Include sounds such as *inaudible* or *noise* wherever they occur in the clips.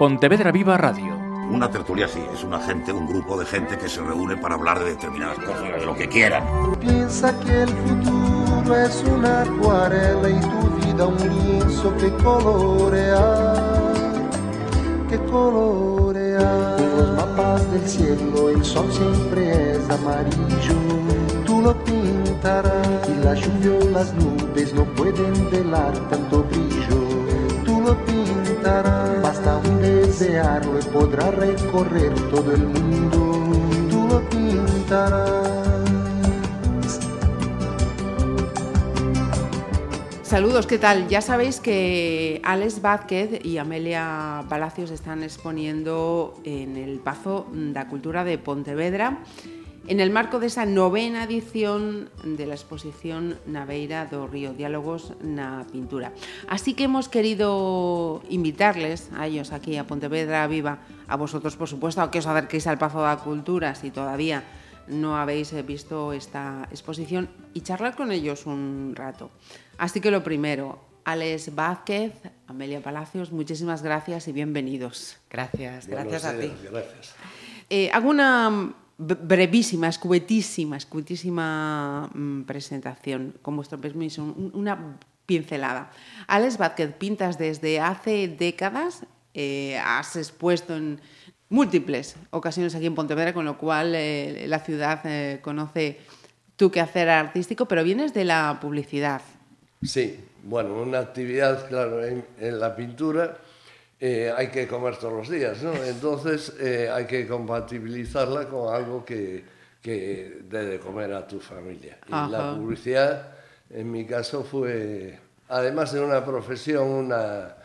Pontevedra Viva Radio. Una tertulia sí, es una gente, un grupo de gente que se reúne para hablar de determinadas cosas, de lo que quieran. Piensa que el futuro es una acuarela y tu vida un lienzo que colorear, que colorear. Los mapas del cielo, el sol siempre es amarillo, tú lo pintarás y la lluvia o las nubes no pueden velar tanto brillo, y podrá recorrer todo el mundo. Saludos, ¿qué tal? Ya sabéis que Alex Vázquez y Amelia Palacios están exponiendo en el Pazo da Cultura de Pontevedra en el marco de esa novena edición de la exposición Naveira do Río, Diálogos na Pintura. Así que hemos querido invitarles a ellos aquí a Pontevedra Viva, a vosotros por supuesto, a que os acerquéis al Pazo da Cultura si todavía no habéis visto esta exposición y charlar con ellos un rato. Así que lo primero, Alex Vázquez, Amelia Palacios, muchísimas gracias y bienvenidos. Gracias, gracias a ti. Gracias. Eh, hago una brevísima, escuetísima, escuetísima mm, presentación, con vuestro permiso, un- una pincelada. Alex Vázquez, pintas desde hace décadas, eh, has expuesto en múltiples ocasiones aquí en Pontevedra, con lo cual eh, la ciudad eh, conoce tu quehacer artístico, pero vienes de la publicidad. Sí, bueno, una actividad, claro, en la pintura eh, hay que comer todos los días, ¿no? Entonces eh, hay que compatibilizarla con algo que, que dé de comer a tu familia. Y Ajá. la publicidad, en mi caso, fue, además de una profesión, una,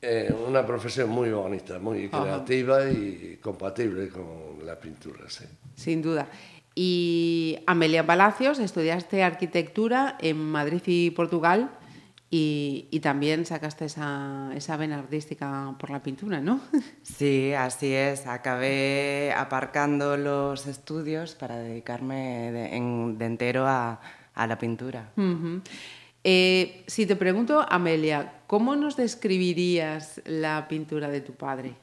eh, una profesión muy bonita, muy Ajá. creativa y compatible con la pintura, sí. Sin duda. Y Amelia Palacios, estudiaste arquitectura en Madrid y Portugal y, y también sacaste esa, esa vena artística por la pintura, ¿no? *laughs* Sí, así es. Acabé aparcando los estudios para dedicarme de, en- de entero a, a la pintura. Eh, si te pregunto, Amelia, ¿cómo nos describirías la pintura de tu padre?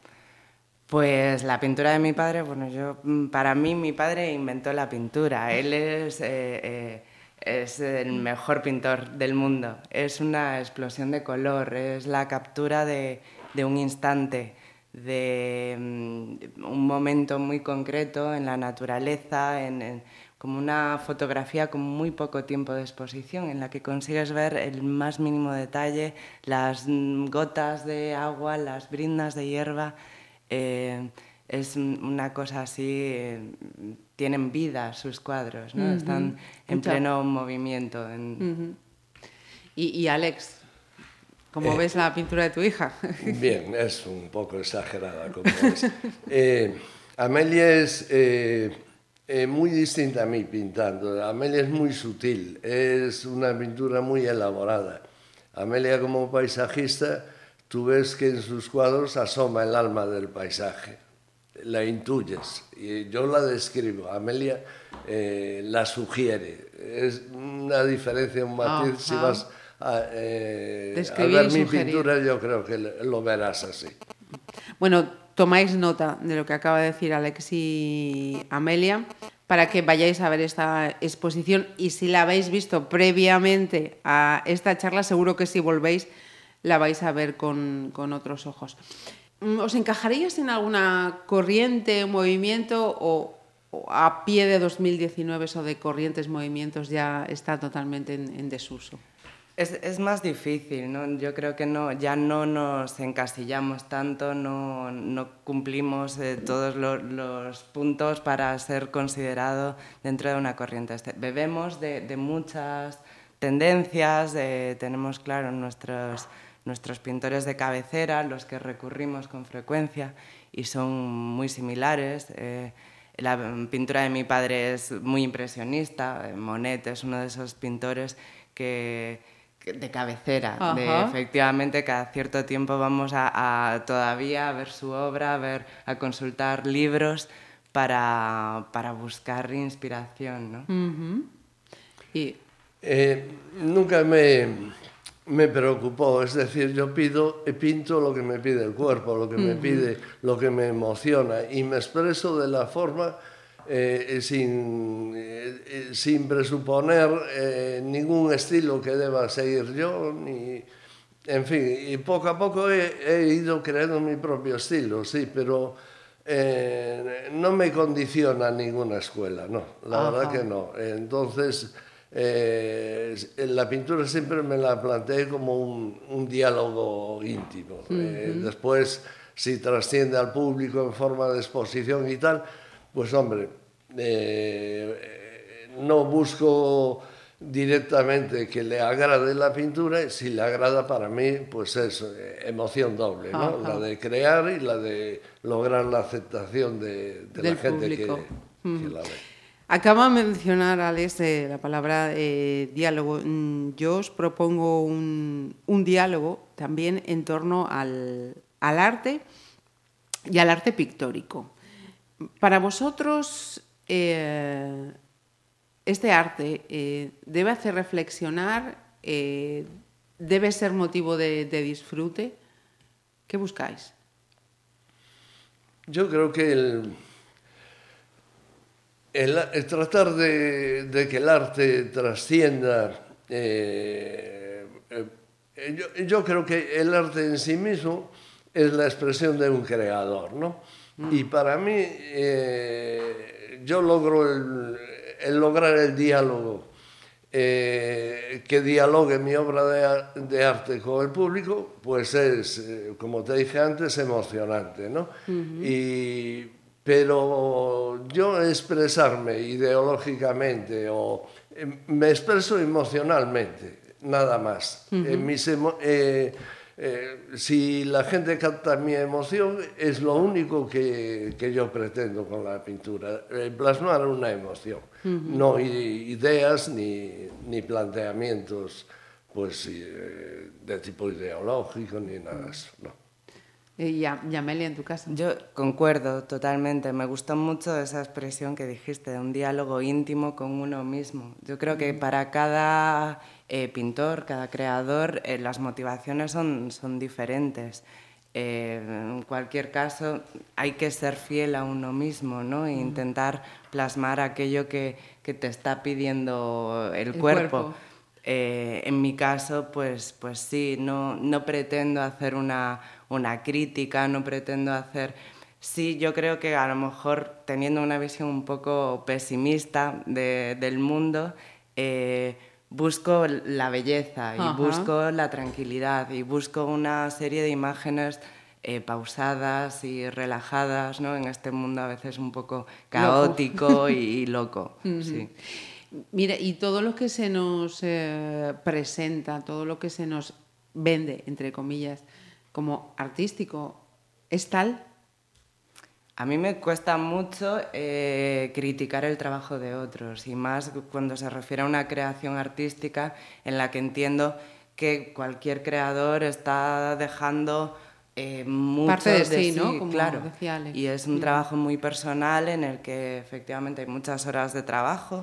Pues la pintura de mi padre, bueno, yo, mm, para mí mi padre inventó la pintura. Él es, eh, eh, es el mejor pintor del mundo. Es una explosión de color, es la captura de, de un instante, de mm, un momento muy concreto en la naturaleza, en, en- como una fotografía con muy poco tiempo de exposición, en la que consigues ver el más mínimo detalle, las mm, gotas de agua, las brindas de hierba. Eh, es un- una cosa así, eh, tienen vida sus cuadros, ¿no? están en pleno movimiento. en- y, y Alex, ¿cómo Eh, ves la pintura de tu hija? *laughs* Bien, es un poco exagerada como es. Eh, Amelia es eh, eh, muy distinta a mí pintando. Amelia es muy sutil, es una pintura muy elaborada. Amelia como paisajista, tú ves que en sus cuadros asoma el alma del paisaje, la intuyes y yo la describo. Amelia eh, la sugiere. Es una diferencia, un matiz. Si vas a, eh, a ver mi pintura, yo creo que lo lo verás así. Bueno, tomáis nota de lo que acaba de decir Alex y Amelia para que vayáis a ver esta exposición y si la habéis visto previamente a esta charla, seguro que si volvéis la vais a ver con, con otros ojos. Mm, ¿Os encajaríais en alguna corriente, movimiento o, o a pie de 2019 eso de corrientes, movimientos ya está totalmente en, en desuso? Es, es más difícil, ¿no? Yo creo que no, ya no nos encasillamos tanto, no, no cumplimos eh, todos lo- los puntos para ser considerado dentro de una corriente. Este- Bebemos de, de muchas tendencias, de- tenemos, claro, nuestros, nuestros pintores de cabecera, los que recurrimos con frecuencia y son muy similares. eh, la pintura de mi padre es muy impresionista, eh, Monet es uno de esos pintores que, que- de cabecera, de efectivamente cada cierto tiempo vamos a, a todavía a ver su obra, a ver, a consultar libros para, para buscar inspiración, ¿no? Y Eh, nunca me me preocupó, es decir, yo pido e pinto lo que me pide el cuerpo, lo que uh -huh. me pide, lo que me emociona y me expreso de la forma eh, sin, eh, eh, sin presuponer eh, ningún estilo que deba seguir yo, ni, en fin, y poco a poco he, he ido creando mi propio estilo, sí, pero eh, no me condiciona ninguna escuela, no, la Ajá. verdad que no. Entonces, eh, la pintura siempre me la planteé como un, un diálogo íntimo. Eh, después, si trasciende al público en forma de exposición y tal, pues hombre, eh, no busco directamente que le agrade la pintura, si le agrada para mí, pues es eh, emoción doble, ¿no? Ajá. La de crear y la de lograr la aceptación de, de la gente que, que la ve. Acaba de mencionar, Alex, eh, la palabra eh, diálogo. Mm, Yo os propongo un, diálogo también en torno al, arte y al arte pictórico. Para vosotros, eh, este arte debe hacer reflexionar, debe ser motivo de disfrute. ¿Qué buscáis? Yo creo que el, el- el tratar de, de que el arte trascienda, eh, eh, yo, yo creo que el arte en sí mismo es la expresión de un creador, ¿no? Y para mí, eh, yo logro el, el lograr el diálogo, que dialogue mi obra de, arte con el público, pues es, como te dije antes, emocionante, ¿no? y, pero yo expresarme ideológicamente o eh, me expreso emocionalmente, nada más. En mis emo- eh, eh, si la gente capta mi emoción, es lo único que, que yo pretendo con la pintura, eh, plasmar una emoción, no ideas ni, ni planteamientos pues, de tipo ideológico ni nada de eso. No. Eh, y, a- y Amelia, en tu caso. Yo concuerdo totalmente. Me gustó mucho esa expresión que dijiste, de un diálogo íntimo con uno mismo. Yo creo que para cada eh, pintor, cada creador, eh, las motivaciones son, son diferentes. Eh, en cualquier caso, hay que ser fiel a uno mismo ¿no? e intentar plasmar aquello que, que te está pidiendo el, El cuerpo. cuerpo. Eh, en mi caso, pues, pues sí, no, no pretendo hacer una, una crítica, no pretendo hacer... Sí, yo creo que a lo mejor teniendo una visión un poco pesimista de- del mundo, eh, busco la belleza y Ajá. busco la tranquilidad y busco una serie de imágenes eh, pausadas y relajadas, ¿no? En este mundo a veces un poco caótico *laughs* y, y loco. sí. Mira, y todo lo que se nos eh, presenta, todo lo que se nos vende, entre comillas, como artístico, ¿es tal? A mí me cuesta mucho eh, criticar el trabajo de otros y más cuando se refiere a una creación artística en la que entiendo que cualquier creador está dejando eh, mucho Parte de sí, ¿no? Como claro. decía Alex. Y es un trabajo muy personal en el que efectivamente hay muchas horas de trabajo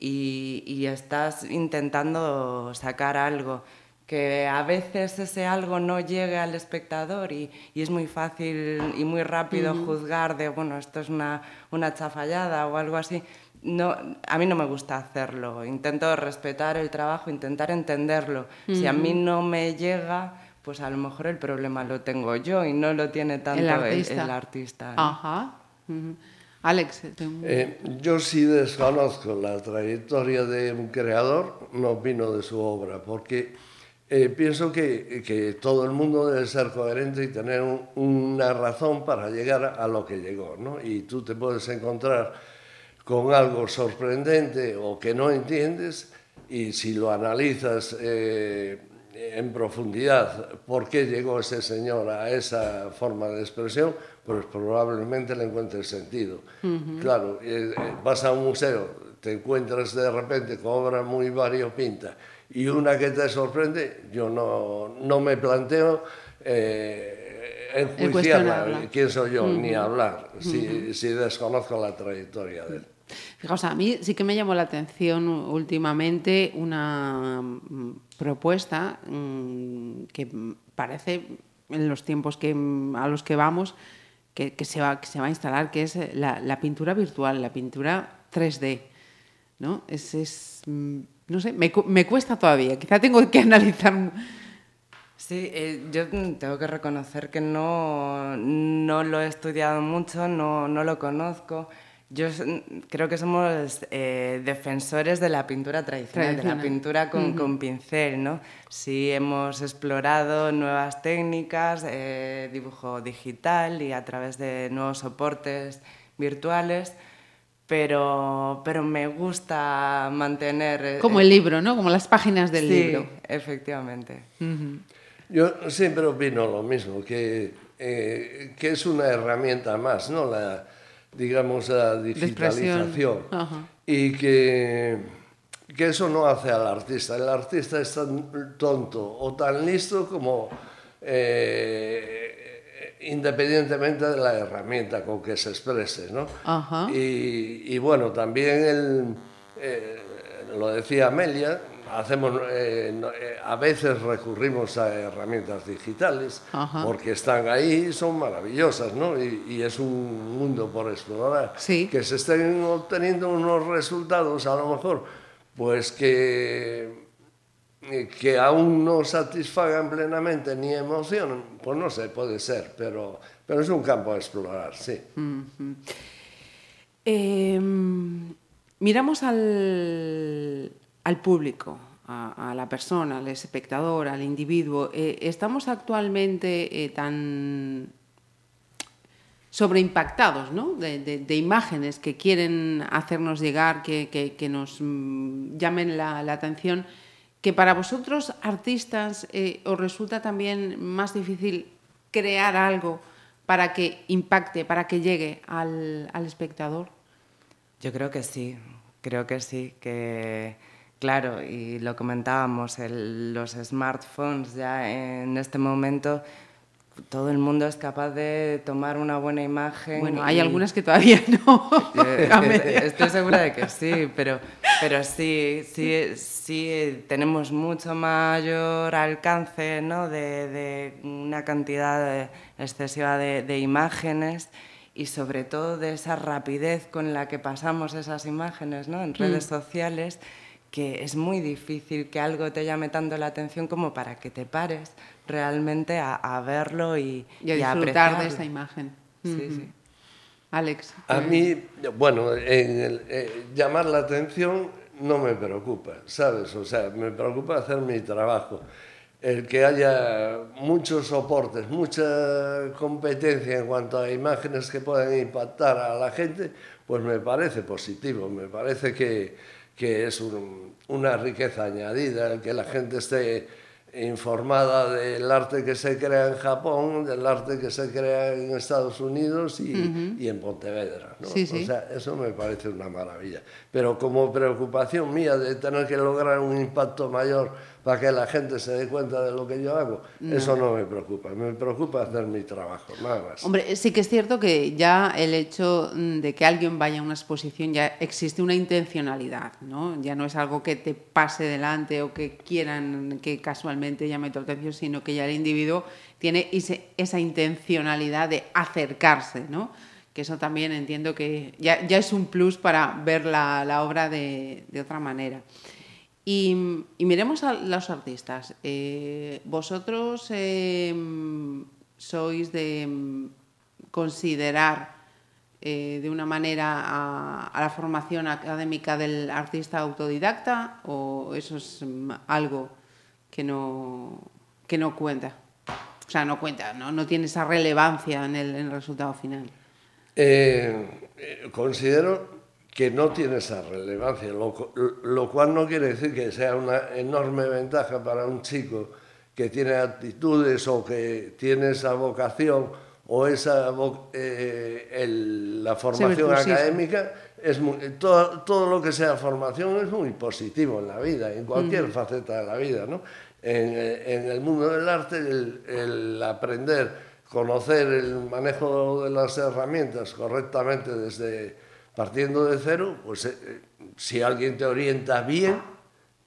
y, y estás intentando sacar algo que a veces ese algo no llegue al espectador y, y es muy fácil y muy rápido juzgar de, bueno, esto es una, una chafallada o algo así. No, a mí no me gusta hacerlo. Intento respetar el trabajo, intentar entenderlo. Si a mí no me llega, pues a lo mejor el problema lo tengo yo y no lo tiene tanto el el, artista. el artista. ¿no? Ajá. Ujú. Alex, tengo- Eh, yo sí desconozco la trayectoria de un creador, no opino de su obra, porque eh, pienso que, que todo el mundo debe ser coherente y tener un- una razón para llegar a lo que llegó, ¿no? Y tú te puedes encontrar con algo sorprendente o que no entiendes y si lo analizas eh, en profundidad por qué llegó ese señor a esa forma de expresión, pues probablemente le encuentres sentido. Claro, eh, eh, vas a un museo, te encuentras de repente con obra muy variopinta y una que te sorprende, yo no, no me planteo eh, enjuiciarla, quién soy yo, ni hablar, si, si desconozco la trayectoria de él. Fijaos, a mí sí que me llamó la atención últimamente una mm, propuesta mm, que parece en los tiempos que, mm, a los que vamos que, se va, que se va a instalar, que es la, la pintura virtual, la pintura 3D. ¿No? Es, es no sé, me, me, cuesta todavía. Quizá tengo que *laughs* analizar. Sí, eh, yo tengo que reconocer que no, no lo he estudiado mucho, no, no lo conozco. Yo creo que somos eh, defensores de la pintura tradicional, de la pintura con, con, pincel, ¿no? Sí hemos explorado nuevas técnicas, eh, dibujo digital y a través de nuevos soportes virtuales, pero, pero me gusta mantener... Eh, Como el libro, ¿no? Como las páginas del libro. Sí, efectivamente. Yo siempre opino lo mismo, que, que es una herramienta más, ¿no? La, digamos, la digitalización. Y que, que eso no hace al artista. El artista es tan tonto o tan listo como eh, independientemente de la herramienta con que se exprese. ¿no? Y, y, bueno, también el, eh, lo decía Amelia, hacemos, eh, eh, a veces recurrimos a herramientas digitales porque están ahí, son maravillosas, ¿no? Y, es un mundo por explorar. Que se estén obteniendo unos resultados, a lo mejor, pues que, que aún no satisfagan plenamente ni emocionan, pues no sé, puede ser, pero, pero es un campo a explorar, sí. Em, miramos al, al público, a, la persona, al espectador, al individuo. Eh, estamos actualmente eh, tan sobreimpactados ¿no? de, de, imágenes que quieren hacernos llegar, que, que, nos mm, llamen la, atención, que para vosotros, artistas, eh, os resulta también más difícil crear algo para que impacte, para que llegue al, al espectador. Yo creo que sí, creo que sí, que Claro, y lo comentábamos, los smartphones ya en este momento todo el mundo es capaz de tomar una buena imagen. Bueno, hay algunas que todavía *laughs* no. Estoy segura de que sí, pero, pero sí, sí, sí tenemos mucho mayor alcance ¿no? de, de una cantidad excesiva de, de, imágenes y sobre todo de esa rapidez con la que pasamos esas imágenes ¿no? en redes mm. sociales que es muy difícil que algo te llame tanto la atención como para que te pares realmente a, verlo y, y a disfrutar de esa imagen. Sí, sí. Alex. A mí, bueno, en eh, llamar la atención no me preocupa, ¿sabes? O sea, me preocupa hacer mi trabajo. El que haya muchos soportes, mucha competencia en cuanto a imágenes que puedan impactar a la gente, pues me parece positivo, me parece que, que es una riqueza añadida, el que la gente esté informada del arte que se crea en Japón, del arte que se crea en Estados Unidos y, uh -huh. y en Pontevedra. ¿no? Sí, sí. O sea, eso me parece una maravilla. Pero como preocupación mía de tener que lograr un impacto mayor para que la gente se dé cuenta de lo que yo hago, eso no me preocupa. Me preocupa hacer mi trabajo, nada más. Hombre, sí que es cierto que ya el hecho mm, de que alguien vaya a una exposición ya existe una intencionalidad, ¿no? Ya no es algo que te pase delante o que quieran que casualmente llame tu atención, sino que ya el individuo tiene esa intencionalidad de acercarse, ¿no? que eso también entiendo que ya, es un plus para ver la, obra de, de otra manera. Y, miremos a los artistas. Eh, vosotros em, sois de em, considerar eh, de una manera a, la formación académica del artista autodidacta o eso es em, algo que no, que no cuenta. O sea, no cuenta, no, no tiene esa relevancia en el, en el resultado final. Eh, considero que no tiene esa relevancia, lo, cual no quiere decir que sea una enorme ventaja para un chico que tiene actitudes o que tiene esa vocación o esa eh, la formación académica es todo, todo, lo que sea formación es muy positivo en la vida en cualquier faceta de la vida ¿no? en, en, el mundo del arte el, el aprender conocer el manejo de las herramientas correctamente desde partiendo de cero, pues eh, eh, si alguien te orienta bien,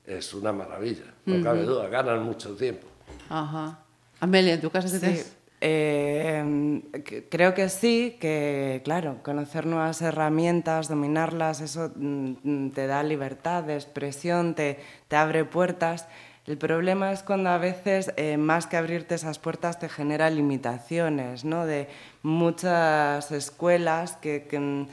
es una maravilla, no cabe duda, ganan mucho tiempo. Ajá. Amelia, ¿en tu casa qué Sí, eh, creo que sí, que claro, conocer nuevas herramientas, dominarlas, eso mm, te da libertad de expresión, te, te abre puertas. El problema es cuando a veces, eh, más que abrirte esas puertas, te genera limitaciones, ¿no? De muchas escuelas que, que mm,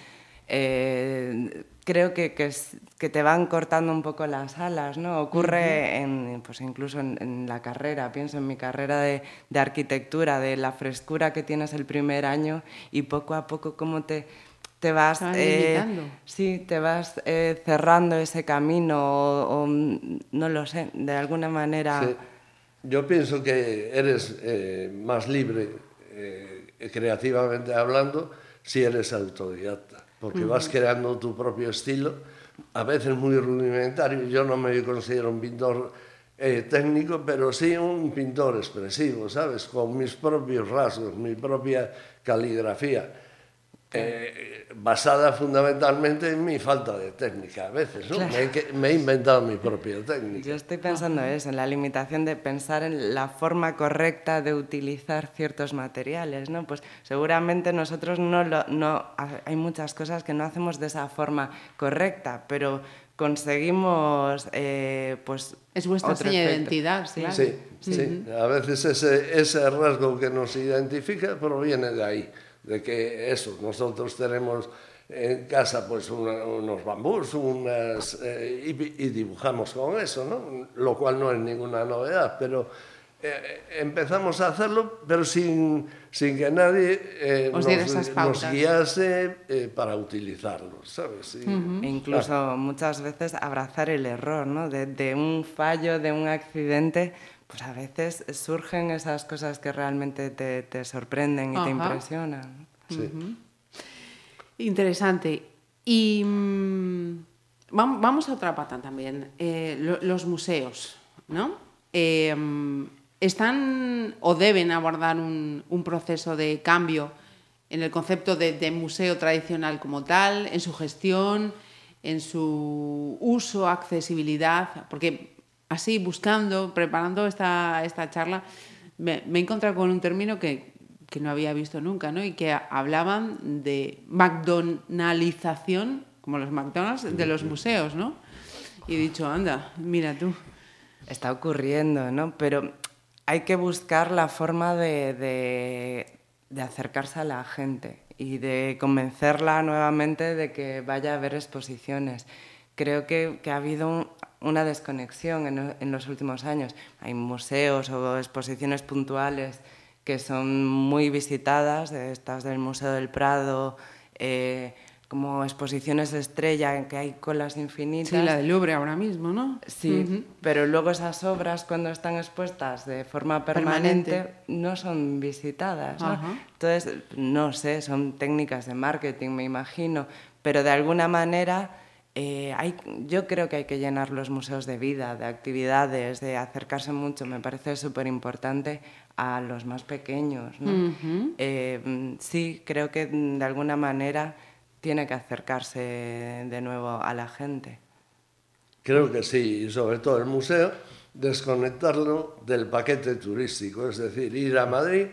eh, creo que, que, que, te van cortando un poco las alas, ¿no? Ocurre en, pues incluso en, en, la carrera, pienso en mi carrera de, de, arquitectura, de la frescura que tienes el primer año y poco a poco cómo te, te vas... Eh, sí, te vas eh, cerrando ese camino o, o, no lo sé, de alguna manera... Sí. Yo pienso que eres eh, más libre, eh, creativamente hablando, si eres autodidacta porque uh -huh. vas creando tu propio estilo, a veces muy rudimentario. Yo no me considero un pintor eh, técnico, pero sí un pintor expresivo, ¿sabes? Con mis propios rasgos, mi propia caligrafía. Eh, basada fundamentalmente en mi falta de técnica a veces, ¿no? Claro. Me, me, he inventado mi propia técnica. Yo estoy pensando eso, en la limitación de pensar en la forma correcta de utilizar ciertos materiales, ¿no? Pues seguramente nosotros no, lo, no hay muchas cosas que no hacemos de esa forma correcta, pero conseguimos eh, pues es vuestra seña de identidad sí, claro. sí, sí. Uh -huh. a veces ese, ese rasgo que nos identifica proviene de ahí de que eso, nosotros tenemos en casa pues una, unos bambús unas, eh, y, y, dibujamos con eso, ¿no? lo cual no es ninguna novedad, pero eh, empezamos a hacerlo, pero sin, sin que nadie eh, nos, nos, guiase eh, para utilizarlo, ¿sabes? Y, uh -huh. e incluso claro. muchas veces abrazar el error, ¿no? De, de un fallo, de un accidente, pues a veces surgen esas cosas que realmente te, te sorprenden y Ajá. te impresionan. Sí. Uh -huh. Interesante. Y mmm, vamos a otra pata también, eh, lo, los museos, ¿no? Eh, están o deben abordar un, un, proceso de cambio en el concepto de, de museo tradicional como tal, en su gestión, en su uso, accesibilidad, porque así buscando, preparando esta, esta charla, me, me, he encontrado con un término que, que no había visto nunca, ¿no? Y que hablaban de McDonaldización, como los McDonald's, de los museos, ¿no? Y he dicho, anda, mira tú. Está ocurriendo, ¿no? Pero hay que buscar la forma de, de, de acercarse a la gente y de convencerla nuevamente de que vaya a ver exposiciones. Creo que, que ha habido un, una desconexión en, en, los últimos años. Hay museos o exposiciones puntuales que son muy visitadas, estas del Museo del Prado, eh, como exposiciones de estrella en que hay colas infinitas. Sí, la del Louvre ahora mismo, ¿no? Sí, uh -huh. pero luego esas obras cuando están expuestas de forma permanente, permanente. no son visitadas. ¿no? Uh -huh. Entonces, no sé, son técnicas de marketing, me imagino, pero de alguna manera eh, hay, yo creo que hay que llenar los museos de vida, de actividades, de acercarse mucho, me parece súper importante a los más pequeños. ¿no? Uh -huh. eh, sí, creo que de alguna manera tiene que acercarse de nuevo a la gente. Creo que sí, y sobre todo el museo, desconectarlo del paquete turístico, es decir, ir a Madrid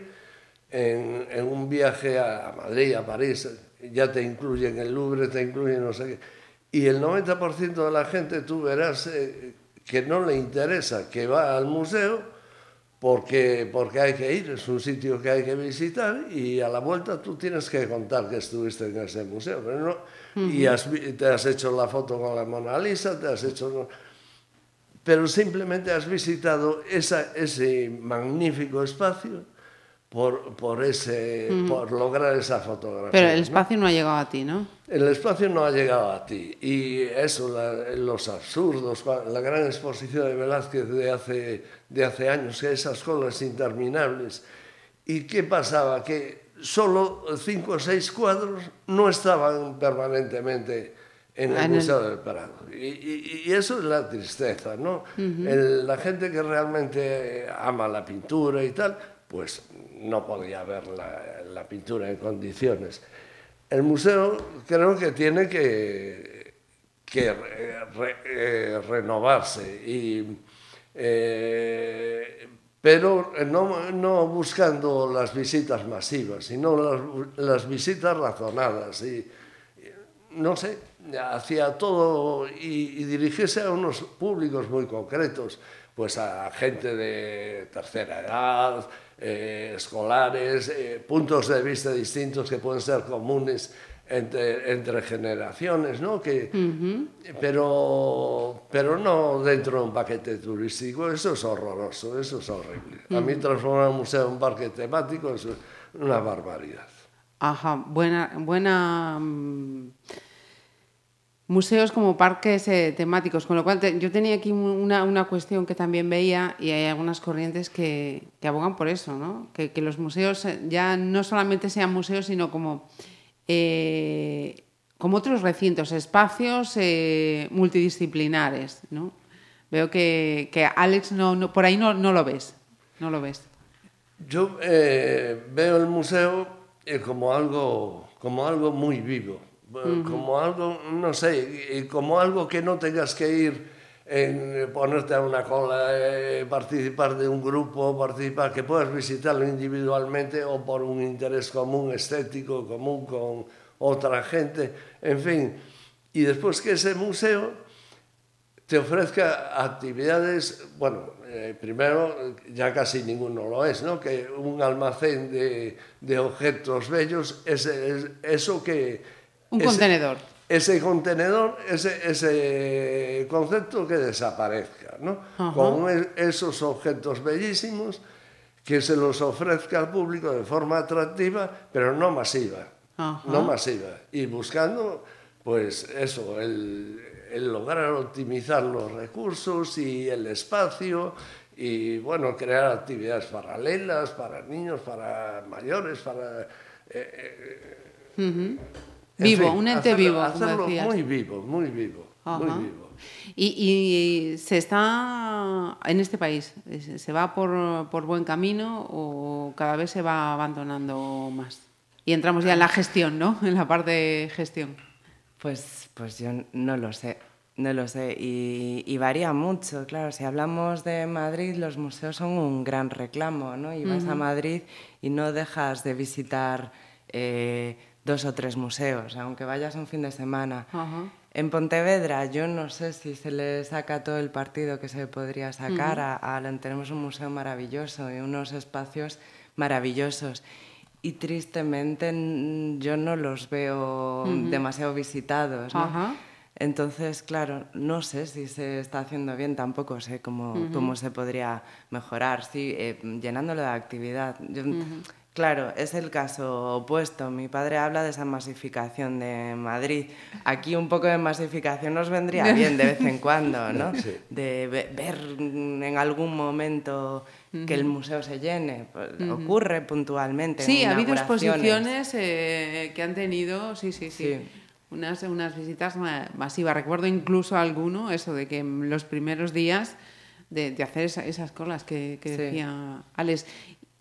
en, en un viaje a Madrid, a París, ya te incluyen el Louvre, te incluyen no sé qué. Y el 90% de la gente tú verás eh, que no le interesa, que va al museo porque, porque hay que ir, es un sitio que hay que visitar y a la vuelta tú tienes que contar que estuviste en ese museo. Pero no, uh -huh. Y has, te has hecho la foto con la Mona Lisa, te has hecho... Pero simplemente has visitado esa, ese magnífico espacio por, por, ese, por lograr esa fotografía. Pero el espacio ¿no? no ha llegado a ti, ¿no? El espacio no ha llegado a ti. Y eso, la, los absurdos, la gran exposición de Velázquez de hace, de hace años, esas colas interminables. ¿Y qué pasaba? Que solo cinco o seis cuadros no estaban permanentemente en el en Museo el... del Prado. Y, y, y, eso es la tristeza, ¿no? Uh -huh. el, la gente que realmente ama la pintura y tal, pues no podía ver la, pintura en condiciones. el museo creo que tiene que, eh, renovarse, y, eh, pero no, no, buscando las visitas masivas, sino las, las visitas razonadas. Y, no sé, hacía todo y, y dirigirse a unos públicos muy concretos, pues a gente de tercera edad, eh, escolares, eh, puntos de vista distintos que pueden ser comunes entre, entre generaciones, ¿no? Que, uh -huh. pero, pero no dentro de un paquete turístico, eso es horroroso, eso es horrible. Uh -huh. A mí transformar un museo en un parque temático es una barbaridad. Ajá, buena, buena museos como parques eh, temáticos, con lo cual yo tenía aquí una, una, cuestión que también veía y hay algunas corrientes que, que abogan por eso, ¿no? que, que, los museos ya no solamente sean museos, sino como, eh, como otros recintos, espacios eh, multidisciplinares. ¿no? Veo que, que Alex no, no, por ahí no, no, lo ves, no lo ves. Yo eh, veo el museo como algo, como algo muy vivo -huh. como algo, non sei, como algo que non tengas que ir en eh, ponerte a una cola, eh, participar de un grupo, participar, que puedas visitarlo individualmente o por un interés común, estético, común con otra gente, en fin. Y después que ese museo te ofrezca actividades, bueno, eh, primero ya casi ninguno lo es, ¿no? Que un almacén de, de objetos bellos es, es eso que un ese, contenedor. Ese contenedor, ese, ese concepto que desaparezca, ¿no? Con esos objetos bellísimos que se los ofrezca al público de forma atractiva, pero no masiva. No masiva. Y buscando, pues eso, el, el lograr optimizar los recursos y el espacio y, bueno, crear actividades paralelas para niños, para mayores, para... Eh, eh, uh -huh. Vivo, fin, un ente hacerlo, vivo, hacerlo muy vivo, muy vivo, Ajá. muy vivo. Y, y, se está en este país, ¿se va por, por, buen camino o cada vez se va abandonando más? Y entramos ya en la gestión, ¿no? En la parte de gestión. Pues, pues yo no lo sé, no lo sé. Y, y varía mucho, claro. Si hablamos de Madrid, los museos son un gran reclamo, ¿no? Y vas uh -huh. a Madrid y no dejas de visitar... Eh, dos o tres museos, aunque vayas un fin de semana. Uh -huh. En Pontevedra yo no sé si se le saca todo el partido que se podría sacar. Uh -huh. a, a, tenemos un museo maravilloso y unos espacios maravillosos. Y tristemente yo no los veo uh -huh. demasiado visitados. ¿no? Entonces, claro, no sé si se está haciendo bien, tampoco sé cómo, cómo se podría mejorar. Sí, eh, llenándolo de actividad. Yo, Claro, es el caso opuesto. Mi padre habla de esa masificación de Madrid. Aquí un poco de masificación nos vendría *laughs* bien de vez en cuando, ¿no? Sí. De ver en algún momento que el museo se llene. Pues, uh -huh. Ocurre puntualmente. Sí, ha habido exposiciones eh, que han tenido, sí, sí, sí. sí. Unas, unas visitas masivas. Recuerdo incluso alguno, eso de que en los primeros días de, de hacer esa, esas colas que, que sí. decía Alex.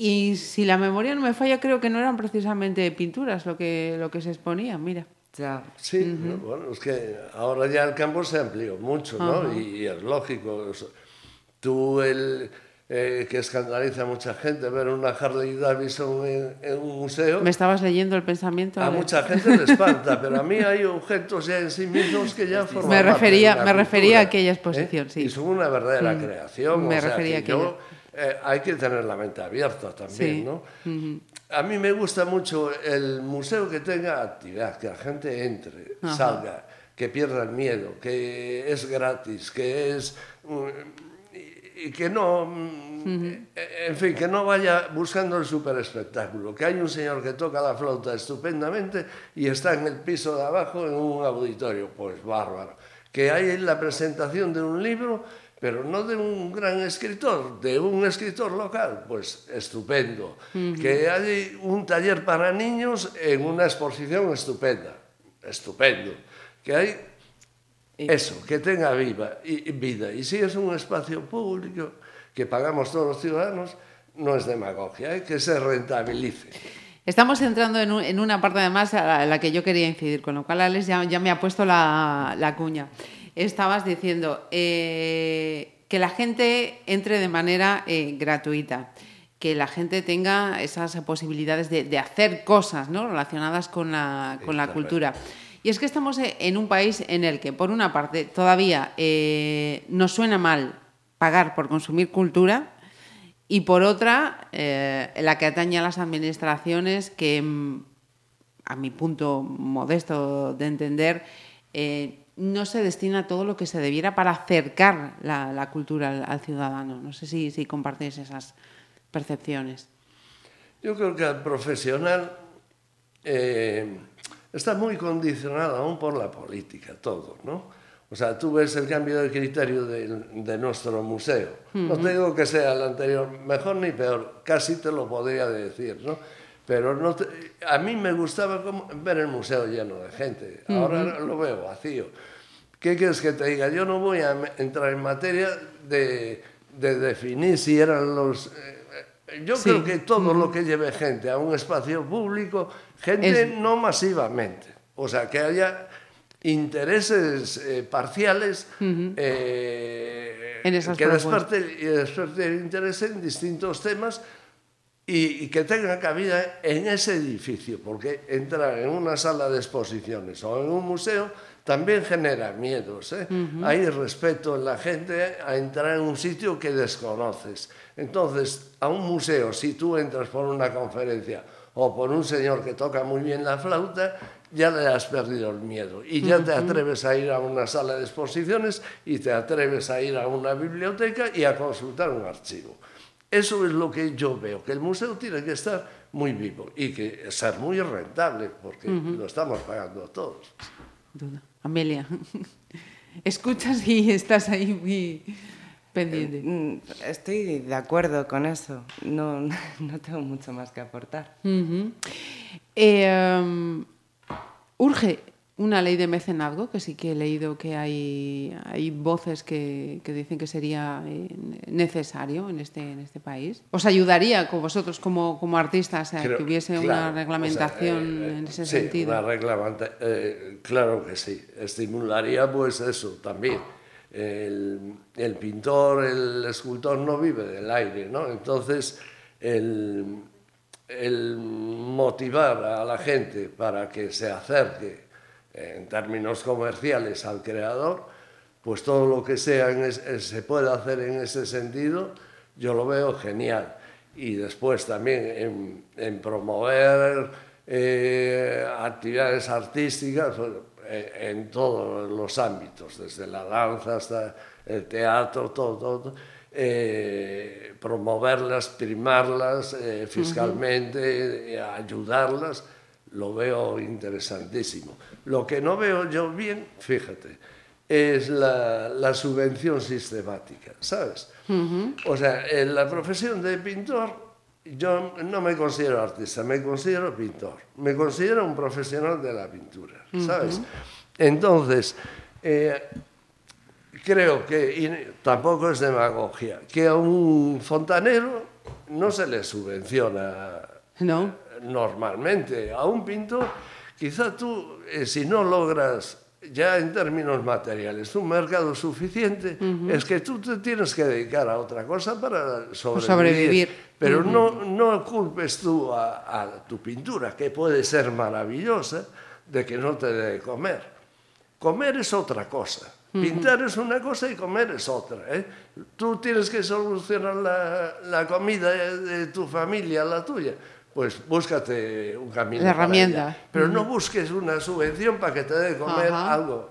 Y si la memoria no me falla, creo que no eran precisamente pinturas lo que, lo que se exponía, mira. Ya. Sí, uh -huh. bueno, es que ahora ya el campo se amplió mucho, ¿no? Uh -huh. y, y, es lógico. Tú, el, eh, que escandaliza a mucha gente ver una Harley Davidson en, en, un museo. Me estabas leyendo el pensamiento. A mucha gente le espanta, pero a mí hay objetos ya en sí mismos que ya forman me refería, parte de Me refería a aquella exposición, ¿eh? sí. Y son una verdadera mm. creación. Me o sea, refería a aquella. Yo, eh, hay que tener la mente abierta también, sí. ¿no? Uh -huh. A mí me gusta mucho el museo que tenga actividad, que la gente entre, Ajá. salga, que pierda el miedo, que es gratis, que es... Mm, y que no, mm, uh eh, -huh. Eh, en fin, que no vaya buscando el super espectáculo. Que hay un señor que toca la flauta estupendamente y está en el piso de abajo en un auditorio, pues bárbaro. Que hay la presentación de un libro pero non de un gran escritor, de un escritor local, pois pues, estupendo. Uh -huh. Que hai un taller para niños en unha exposición estupenda, estupendo. Que hai eso, que tenga viva, y, vida. E se si é un espacio público que pagamos todos os ciudadanos, non é demagogia, eh? que se rentabilice. Estamos entrando en, un, en, una parte además a la, a la, que yo quería incidir, con lo cual Alex ya, ya me ha puesto la, la cuña. Estabas diciendo eh, que la gente entre de manera eh, gratuita, que la gente tenga esas posibilidades de, hacer cosas ¿no? relacionadas con la, con la cultura. Y es que estamos en un país en el que, por una parte, todavía eh, nos suena mal pagar por consumir cultura, y por otra, eh, la que atañe a las administraciones que, mm, a mi punto modesto de entender, eh, no se destina todo lo que se debiera para acercar la, cultura al, ciudadano. No sé si, si compartéis esas percepciones. Yo creo que al profesional eh, está muy condicionado aún por la política, todo, ¿no? O sea, tú ves el cambio de criterio de, nuestro museo. No te digo que sea el anterior, mejor ni peor, casi te lo podría decir, ¿no? Pero no te, a mí me gustaba como, ver el museo lleno de gente. Ahora uh -huh. lo veo vacío. ¿Qué quieres que te diga? Yo no voy a entrar en materia de, de definir si eran los... Eh, yo sí. creo que todo lo que lleve gente a un espacio público, gente es... no masivamente. O sea, que haya intereses eh, parciales uh -huh. eh, en que desperten desperte, interés en distintos temas y, que tengan cabida en ese edificio, porque entrar en una sala de exposiciones o en un museo también genera miedos. ¿eh? Hay respeto en la gente a entrar en un sitio que desconoces. Entonces, a un museo, si tú entras por una conferencia o por un señor que toca muy bien la flauta, ya le has perdido el miedo y ya te atreves a ir a una sala de exposiciones y te atreves a ir a una biblioteca y a consultar un archivo. Eso es lo que yo veo, que el museo tiene que estar muy vivo y que ser muy rentable, porque lo estamos pagando todos. Duda. Amelia, *laughs* escuchas y estás ahí muy pendiente. Eh, mm, estoy de acuerdo con eso, no, *laughs* no tengo mucho más que aportar. Urge una ley de mecenazgo, que sí que he leído que hay, hay voces que, que dicen que sería eh, necesario en este, en este país. ¿Os ayudaría con vosotros como, como artistas a que hubiese una reglamentación eh, en ese sí, sentido? Una reglamenta eh, claro que sí. Estimularía pues eso también. El, el, pintor, el escultor no vive del aire, ¿no? Entonces, el, el motivar a la gente para que se acerque en términos comerciales al creador, pues todo lo que sea se puede hacer en ese sentido, yo lo veo genial. Y después también en, promover eh, actividades artísticas eh, en todos los ámbitos, desde la danza hasta el teatro, todo, todo eh, promoverlas, primarlas eh, fiscalmente, eh, ayudarlas, lo veo interesantísimo. Lo que no veo yo bien, fíjate, es la, subvención sistemática, ¿sabes? O sea, en la profesión de pintor yo no me considero artista, me considero pintor, me considero un profesional de la pintura, ¿sabes? Entonces, creo que, y tampoco es demagogia, que a un fontanero no se le subvenciona no. Normalmente. A un pintor, quizá tú, eh, si no logras ya en términos materiales un mercado suficiente, es que tú te tienes que dedicar a otra cosa para sobrevivir. Pero no, no culpes tú a, a tu pintura, que puede ser maravillosa, de que no te dé comer. Comer es otra cosa. Pintar es una cosa y comer es otra. ¿eh? Tú tienes que solucionar la, la, comida de tu familia, la tuya. Pues búscate un camino. La herramienta. Pero no busques una subvención para que te dé comer algo.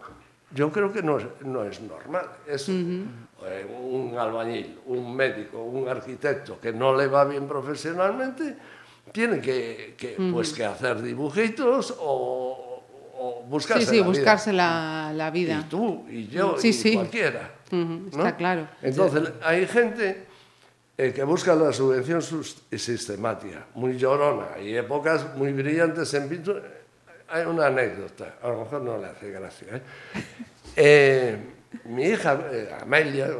Yo creo que no, no es normal. Es eh, un albañil, un médico, un arquitecto que no le va bien profesionalmente, tiene que, que pues, que hacer dibujitos o, o buscarse sí, sí, buscarse La, la, vida. Y tú, y yo, y cualquiera. Está claro. Entonces, hay gente eh, que busca la subvención sistemática, muy llorona, y épocas muy brillantes en pintura. Hay una anécdota, a lo mejor no le hace gracia. ¿eh? *laughs* eh mi hija, eh, Amelia,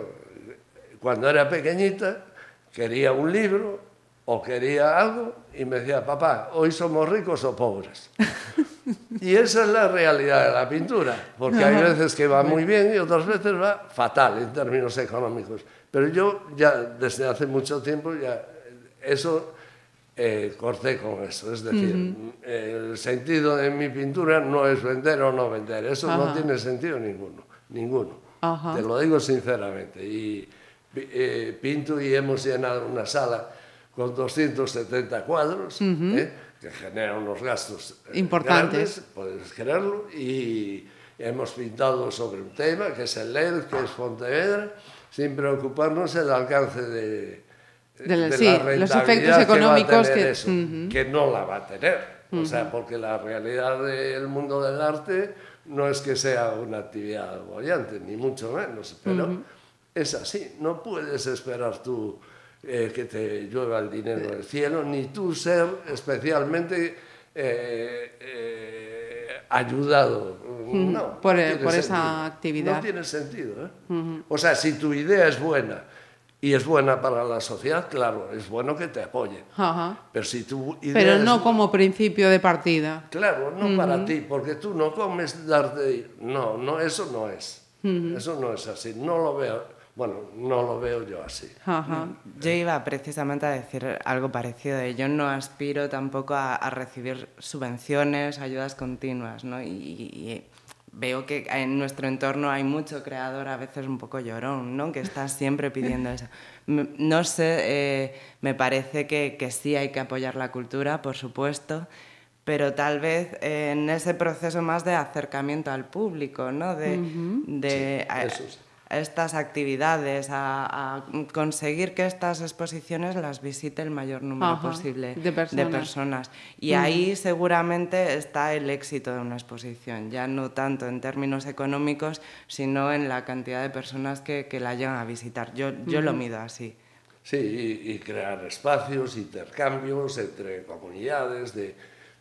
cuando era pequeñita, quería un libro o quería algo y me decía, papá, hoy somos ricos o pobres. *laughs* y esa es la realidad de la pintura, porque hay veces que va muy bien y otras veces va fatal en términos económicos. Pero yo ya desde hace mucho tiempo ya eso eh, corté con eso. Es decir, el sentido de mi pintura no es vender o no vender. Eso no tiene sentido ninguno. ninguno. Te lo digo sinceramente. Y eh, pinto y hemos llenado una sala con 270 cuadros, ¿eh? que genera unos gastos eh, importantes. puedes creerlo, y hemos pintado sobre un tema que es el LED, que es Pontevedra, sin preocuparnos del alcance de, de, sí, los efectos económicos que, que, no la va a tener. O sea, porque la realidad del mundo del arte no es que sea una actividad bollante, ni mucho menos, pero es así. No puedes esperar tú eh, que te llueva el dinero del cielo, ni tú ser especialmente eh, eh, ayudado. No, por, por esa actividad. No tiene sentido. O sea, si tu idea es buena y es buena para la sociedad, claro, es bueno que te apoyen. Pero si tu idea Pero no como principio de partida. Claro, no para ti, porque tú no comes darte... No, no, eso no es. Eso no es así. No lo veo bueno, no lo veo yo así. Yo iba precisamente a decir algo parecido. Yo no aspiro tampoco a, recibir subvenciones, ayudas continuas, ¿no? Y, veo que en nuestro entorno hay mucho creador, a veces un poco llorón, ¿no? Que está siempre pidiendo eso. *laughs* No sé, eh, me parece que, que, sí hay que apoyar la cultura, por supuesto, pero tal vez en ese proceso más de acercamiento al público, ¿no? De, de estas actividades, a, conseguir que estas exposiciones las visite el mayor número posible de personas. Y ahí seguramente está el éxito de una exposición, ya no tanto en términos económicos, sino en la cantidad de personas que, la llegan a visitar. Yo, yo lo mido así. Sí, y, crear espacios, intercambios entre comunidades, de...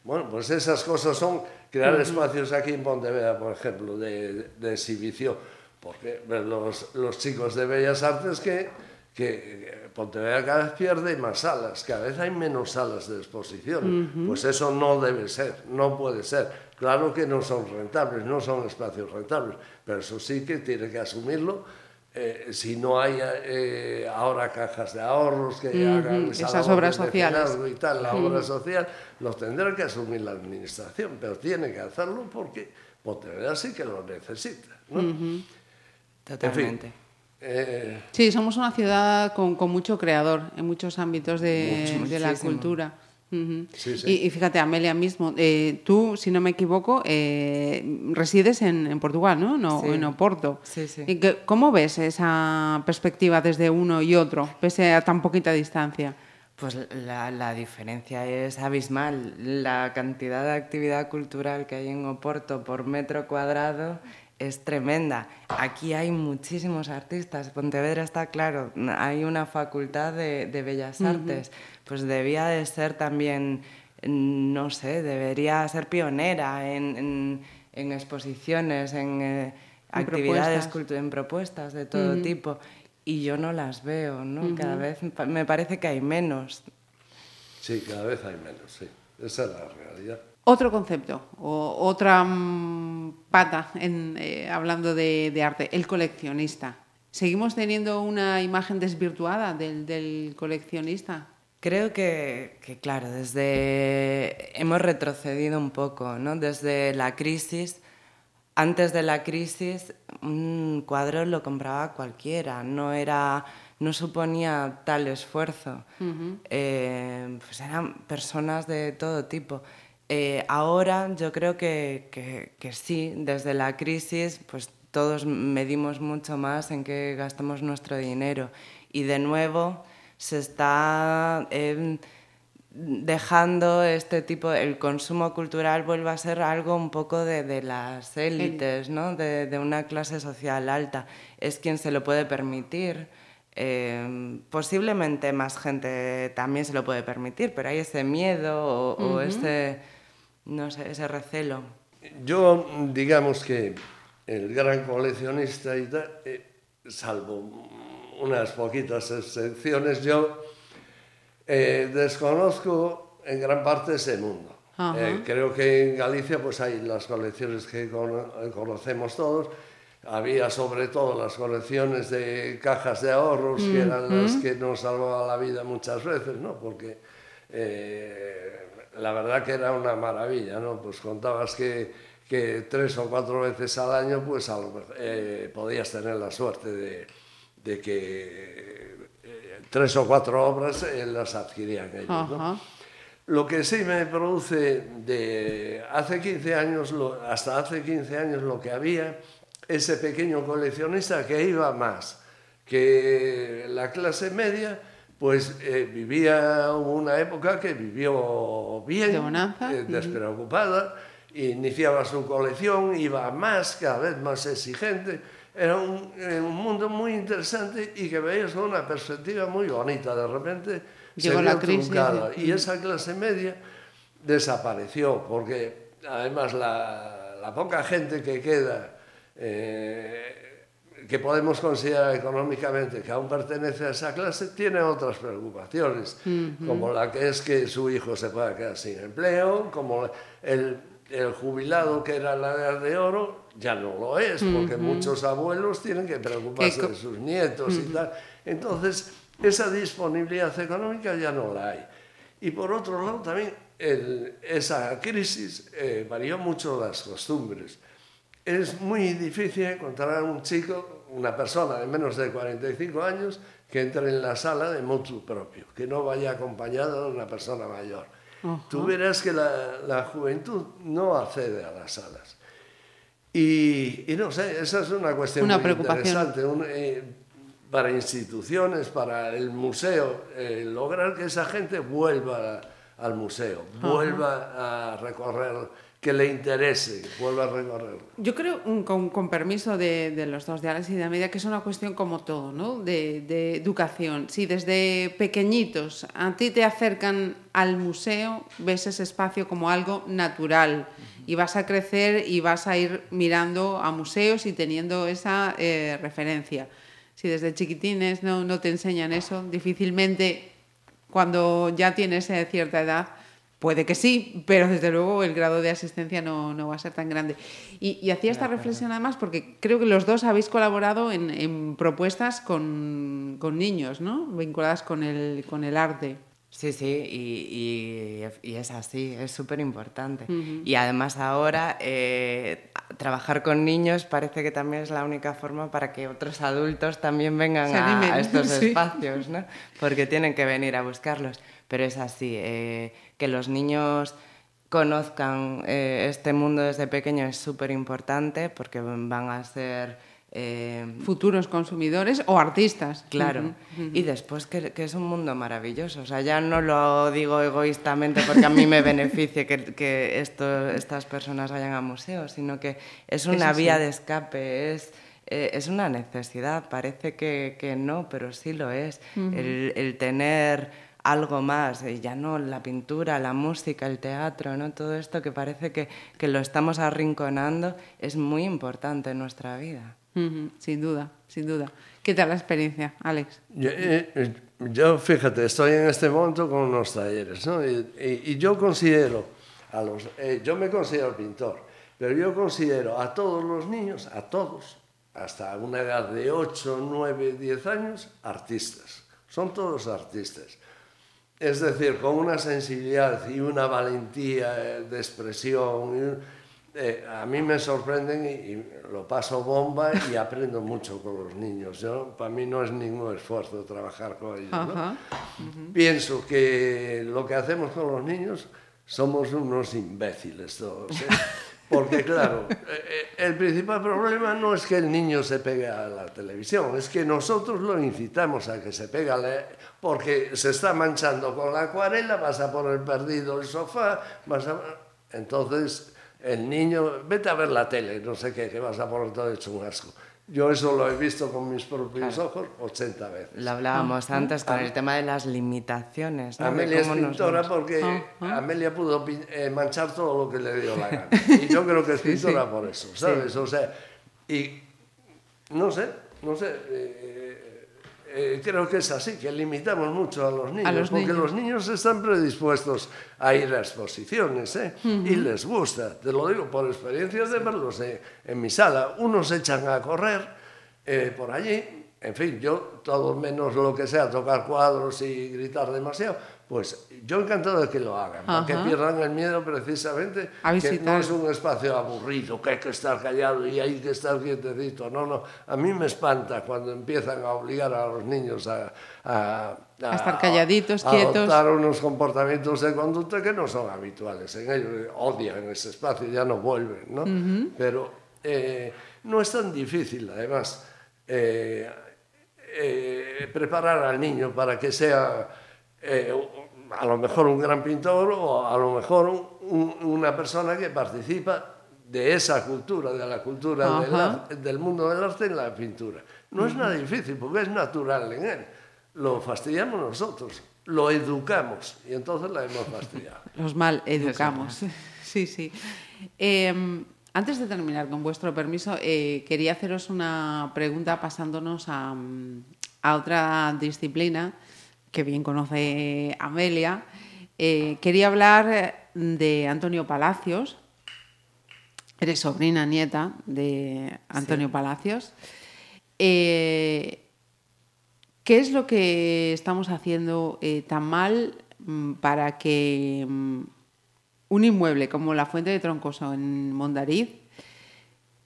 Bueno, pues esas cosas son crear espacios aquí en Pontevedra, por ejemplo, de, de exhibición porque los, los chicos de Bellas Artes que, que Pontevedra cada vez pierde más salas, cada vez hay menos salas de exposición. Pues eso no debe ser, no puede ser. Claro que no son rentables, no son espacios rentables, pero eso sí que tiene que asumirlo. Eh, si no hay eh, ahora cajas de ahorros que hagan esas obras sociales y tal, la obra social, lo tendrá que asumir la administración, pero tiene que hacerlo porque Pontevedra sí que lo necesita. ¿no? Totalmente. Eh, sí, somos una ciudad con, mucho creador en muchos ámbitos de, la cultura. Y, fíjate, Amelia mismo, eh, tú, si no me equivoco, eh, resides en, Portugal, ¿no? no En Oporto. Sí, sí. ¿Y ¿Cómo ves esa perspectiva desde uno y otro, pese a tan poquita distancia? Pues la, la, diferencia es abismal. La cantidad de actividad cultural que hay en Oporto por metro cuadrado es tremenda. Aquí hay muchísimos artistas. Pontevedra está claro, hay una facultad de, Bellas Artes. Pues debía de ser también, no sé, debería ser pionera en, exposiciones, en eh, actividades, propuestas. en propuestas de todo tipo. Y yo no las veo, ¿no? Cada vez me parece que hay menos. Sí, cada vez hay menos, sí. Esa es la realidad. Otro concepto, o otra mm, pata en, eh, hablando de, arte, el coleccionista. ¿Seguimos teniendo una imagen desvirtuada del, coleccionista? Creo que, claro, desde hemos retrocedido un poco, ¿no? Desde la crisis, antes de la crisis, un cuadro lo compraba cualquiera, no era, no suponía tal esfuerzo. Eh, pues eran personas de todo tipo. Eh, ahora yo creo que, que, sí, desde la crisis, pues todos medimos mucho más en qué gastamos nuestro dinero. Y de nuevo se está em, dejando este tipo, el consumo cultural vuelve a ser algo un poco de, de las élites, ¿no? de, de, una clase social alta. Es quien se lo puede permitir. Em, posiblemente más gente también se lo puede permitir, pero hay ese miedo o ese no sé, ese recelo. Yo, digamos que el gran coleccionista, y eh, salvo unas poquitas excepciones, yo Eh, desconozco en gran parte ese mundo. Eh, creo que en Galicia pues hay las colecciones que conocemos todos. Había sobre todo las colecciones de cajas de ahorros, que eran las que nos salvaban la vida muchas veces, ¿no? Porque eh, la verdad que era una maravilla, ¿no? Pues contabas que, que tres o cuatro veces al año pues eh, podías tener la suerte de, de que eh, tres o cuatro obras eh, las adquirían ellos, ¿no? Lo que sí me produce de hace 15 años, lo, hasta hace 15 años lo que había, ese pequeño coleccionista que iba más que la clase media, pues eh, vivía una época que vivió bien, de bonanza. Eh, despreocupada, uh -huh. iniciaba su colección, iba más, cada vez más exigente. Era un, eh, un mundo muy interesante y que veías con una perspectiva muy bonita. De repente Llegó se vio la crisis, truncada. Y esa clase media desapareció, porque además la, la poca gente que queda... Eh, que podemos considerar económicamente que aún pertenece a esa clase, tiene otras preocupaciones, como la que es que su hijo se pueda quedar sin empleo, como el, el jubilado que era la edad de oro, ya no lo es, porque muchos abuelos tienen que preocuparse de sus nietos y tal. Entonces, esa disponibilidad económica ya no la hay. Y por otro lado, también el- esa crisis eh, varió mucho las costumbres. Es muy difícil encontrar a un chico, una persona de menos de 45 años, que entre en la sala de motu propio, que no vaya acompañado de una persona mayor. Tú verás que la, la juventud no accede a las salas. Y, y no sé, esa es una cuestión Una muy interesante. Un, eh, para instituciones, para el museo, eh, lograr que esa gente vuelva al museo, vuelva a recorrer, que le interese, vuelva a recorrer. Yo creo, mm, con, con permiso de, de los dos, de Alex y de Amelia, que es una cuestión como todo, ¿no? De, de educación. Si desde pequeñitos a ti te acercan al museo, ves ese espacio como algo natural y vas a crecer y vas a ir mirando a museos y teniendo esa eh, referencia. Si desde chiquitines no, no te enseñan eso, difícilmente cuando ya tienes eh, cierta edad, puede que sí, pero desde luego el grado de asistencia no, no va a ser tan grande. Y, y hacía esta reflexión además porque creo que los dos habéis colaborado en, en propuestas con, con niños, ¿no? Vinculadas con el, con el arte. Sí, sí, y, y- y es así, es súper importante. Y además ahora eh, trabajar con niños parece que también es la única forma para que otros adultos también vengan a, a estos *laughs* sí. espacios, ¿no? Porque tienen que venir a buscarlos. Pero es así, eh, que los niños conozcan eh, este mundo desde pequeño es súper importante porque van a ser... eh, Futuros consumidores o artistas. Claro, y después que, que es un mundo maravilloso. O sea, ya no lo digo egoístamente porque a mí me *laughs* beneficie que, que esto, estas personas vayan a museos, sino que es una vía de escape, es, eh, es una necesidad. Parece que, que no, pero sí lo es. el, el tener algo más, y ya no la pintura, la música, el teatro, ¿no? todo esto que parece que, que lo estamos arrinconando es muy importante en nuestra vida. Ujú, Sin duda, sin duda. ¿Qué tal la experiencia, Alex? Yo, eh, eh, yo, fíjate, estoy en este momento con unos talleres, ¿no? Y, y- y yo considero, a los, eh, yo me considero pintor, pero yo considero a todos los niños, a todos, hasta una edad de 8, 9, 10 años, artistas. Son todos artistas. Es decir, con una sensibilidad y una valentía eh, de expresión. eh, a mí me sorprenden y, y lo paso bomba y aprendo mucho con los niños. Yo, para mí no es ningún esfuerzo trabajar con ellos. Pienso que lo que hacemos con los niños somos unos imbéciles todos. ¿eh? *laughs* Porque claro, eh, eh, el principal problema no es que el niño se pegue a la televisión, es que nosotros lo incitamos a que se pegue a la, porque se está manchando con la acuarela, vas a poner perdido el sofá, vas a... Entonces el niño, vete a ver la tele, no sé qué, que vas a poner todo hecho un asco. Yo eso lo he visto con mis propios ojos 80 veces. Lo hablábamos antes con el tema de las limitaciones. ¿no? Amelia es cómo nos pintora vamos- porque Amelia pudo pin- eh, manchar todo lo que le dio la *laughs* gana. Y yo creo que es pintora por eso, ¿sabes? O sea, y no sé, no sé. eh, eh, creo que es así, que limitamos mucho a los niños, a los porque niños. los niños están predispuestos a ir a exposiciones, ¿eh? uh -huh. y les gusta, te lo digo por experiencias de verlos eh, en mi sala, unos se echan a correr eh, por allí, en fin, yo todo menos lo que sea, tocar cuadros y gritar demasiado, pues yo encantado de que lo hagan, para que pierdan el miedo precisamente, A que no es un espacio aburrido, que hay que estar callado y hay que estar quietecito. No, no. A mí me espanta cuando empiezan a obligar a los niños a, a, A estar calladitos, a quietos. adoptar unos comportamientos de conducta que no son habituales en ellos. Odian ese espacio, ya no vuelven, ¿no? Pero eh, no es tan difícil, además, eh, eh, preparar al niño para que sea eh, a lo mejor un gran pintor o a lo mejor un- un- una persona que participa de esa cultura, de la cultura del, mundo del arte en la pintura. No es nada difícil porque es natural en él. Lo fastidiamos nosotros, lo educamos y entonces la hemos fastidiado. *laughs* Los mal educamos. *laughs* Sí, sí. Eh, antes de terminar, con vuestro permiso, eh, quería haceros una pregunta pasándonos a, a otra disciplina que bien conoce Amelia. Eh, quería hablar de Antonio Palacios. Eres sobrina nieta de Antonio Palacios. Eh, ¿Qué es lo que estamos haciendo eh, tan mal mm, para que mm, un inmueble como la Fuente de Troncoso en Mondariz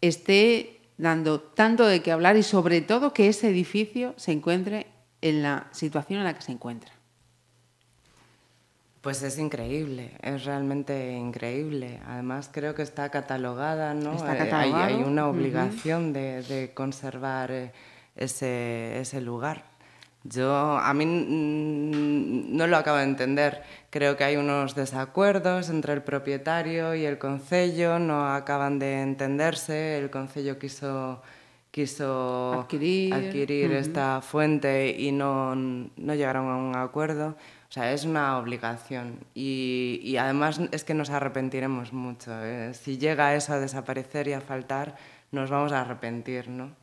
esté dando tanto de qué hablar y sobre todo que ese edificio se encuentre en la situación en la que se encuentra? Pues es increíble, es realmente increíble. Además creo que está catalogada, ¿no? Está Eh, hay- Hay, una obligación de, de conservar eh, ese, ese lugar. Yo a mí no lo acabo de entender. Creo que hay unos desacuerdos entre el propietario y el concello, no acaban de entenderse. El concello quiso quiso Adquirir, adquirir ujú. esta fuente y no, no llegaron a un acuerdo. O sea, es una obligación y, y además es que nos arrepentiremos mucho. ¿eh? Si llega eso a desaparecer y a faltar, nos vamos a arrepentir, ¿no?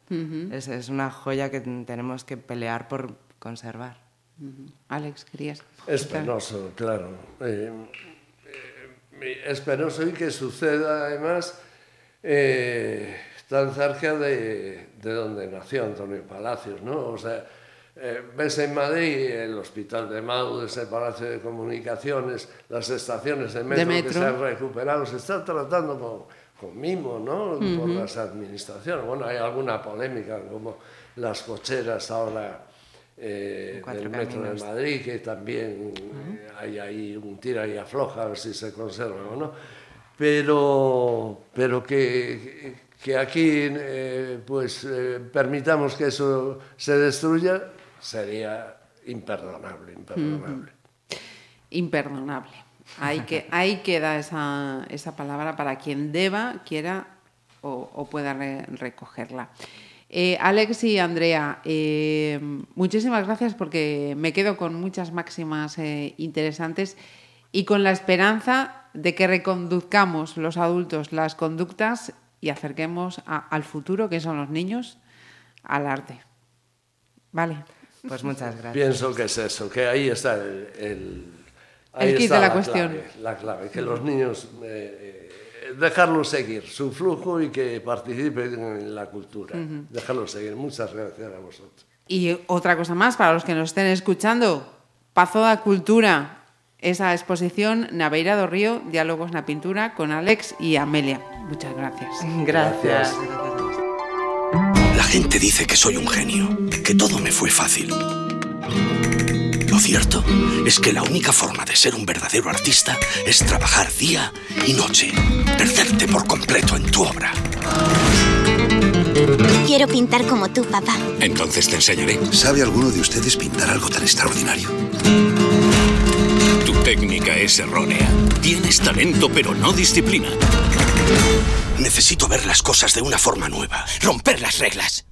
es, es una joya que ten- tenemos que pelear por conservar. Ujú. Alex, querías. Es penoso, claro. Eh, eh, es penoso y que suceda además eh, tan cerca de, de donde nació Antonio Palacios, ¿no? O sea, eh, ves en Madrid el Hospital de Mau, ese Palacio de Comunicaciones, las estaciones de metro, que metro. se han recuperado, se está tratando con, con mimo, ¿no? Por las administraciones. Bueno, hay alguna polémica, como las cocheras ahora eh, del metro de Caminos. Madrid, que también eh, hay ahí un tira y afloja a ver si se conserva o no. Pero, pero que, que aquí eh, pues, eh, permitamos que eso se destruya sería imperdonable, imperdonable. Imperdonable. Ahí, que, *laughs* ahí queda esa, esa palabra para quien deba, quiera o, o pueda re- recogerla. Eh, Alex y Andrea, eh, muchísimas gracias porque me quedo con muchas máximas eh, interesantes y con la esperanza de que reconduzcamos los adultos las conductas y acerquemos a- al futuro, que son los niños, al arte. Vale. Pues muchas gracias. Pienso que es eso, que ahí está el, el, ahí El kit está de la cuestión. Clave, la clave, que los niños eh, eh, dejarlos seguir su flujo y que participen en la cultura. Dejarlos seguir. Muchas gracias a vosotros. Y otra cosa más, para los que nos estén escuchando, Pazo da Cultura, esa exposición Naveira do Río, Diálogos na Pintura, con Alex y Amelia. Muchas gracias. Gracias. La gente dice que soy un genio, que todo me fue fácil. Lo cierto es que la única forma de ser un verdadero artista es trabajar día y noche, perderte por completo en tu obra. Quiero pintar como tú, papá. Entonces te enseñaré. ¿Sabe alguno de ustedes pintar algo tan extraordinario? Tu técnica es errónea. Tienes talento pero no disciplina. Necesito ver las cosas de una forma nueva, romper las reglas.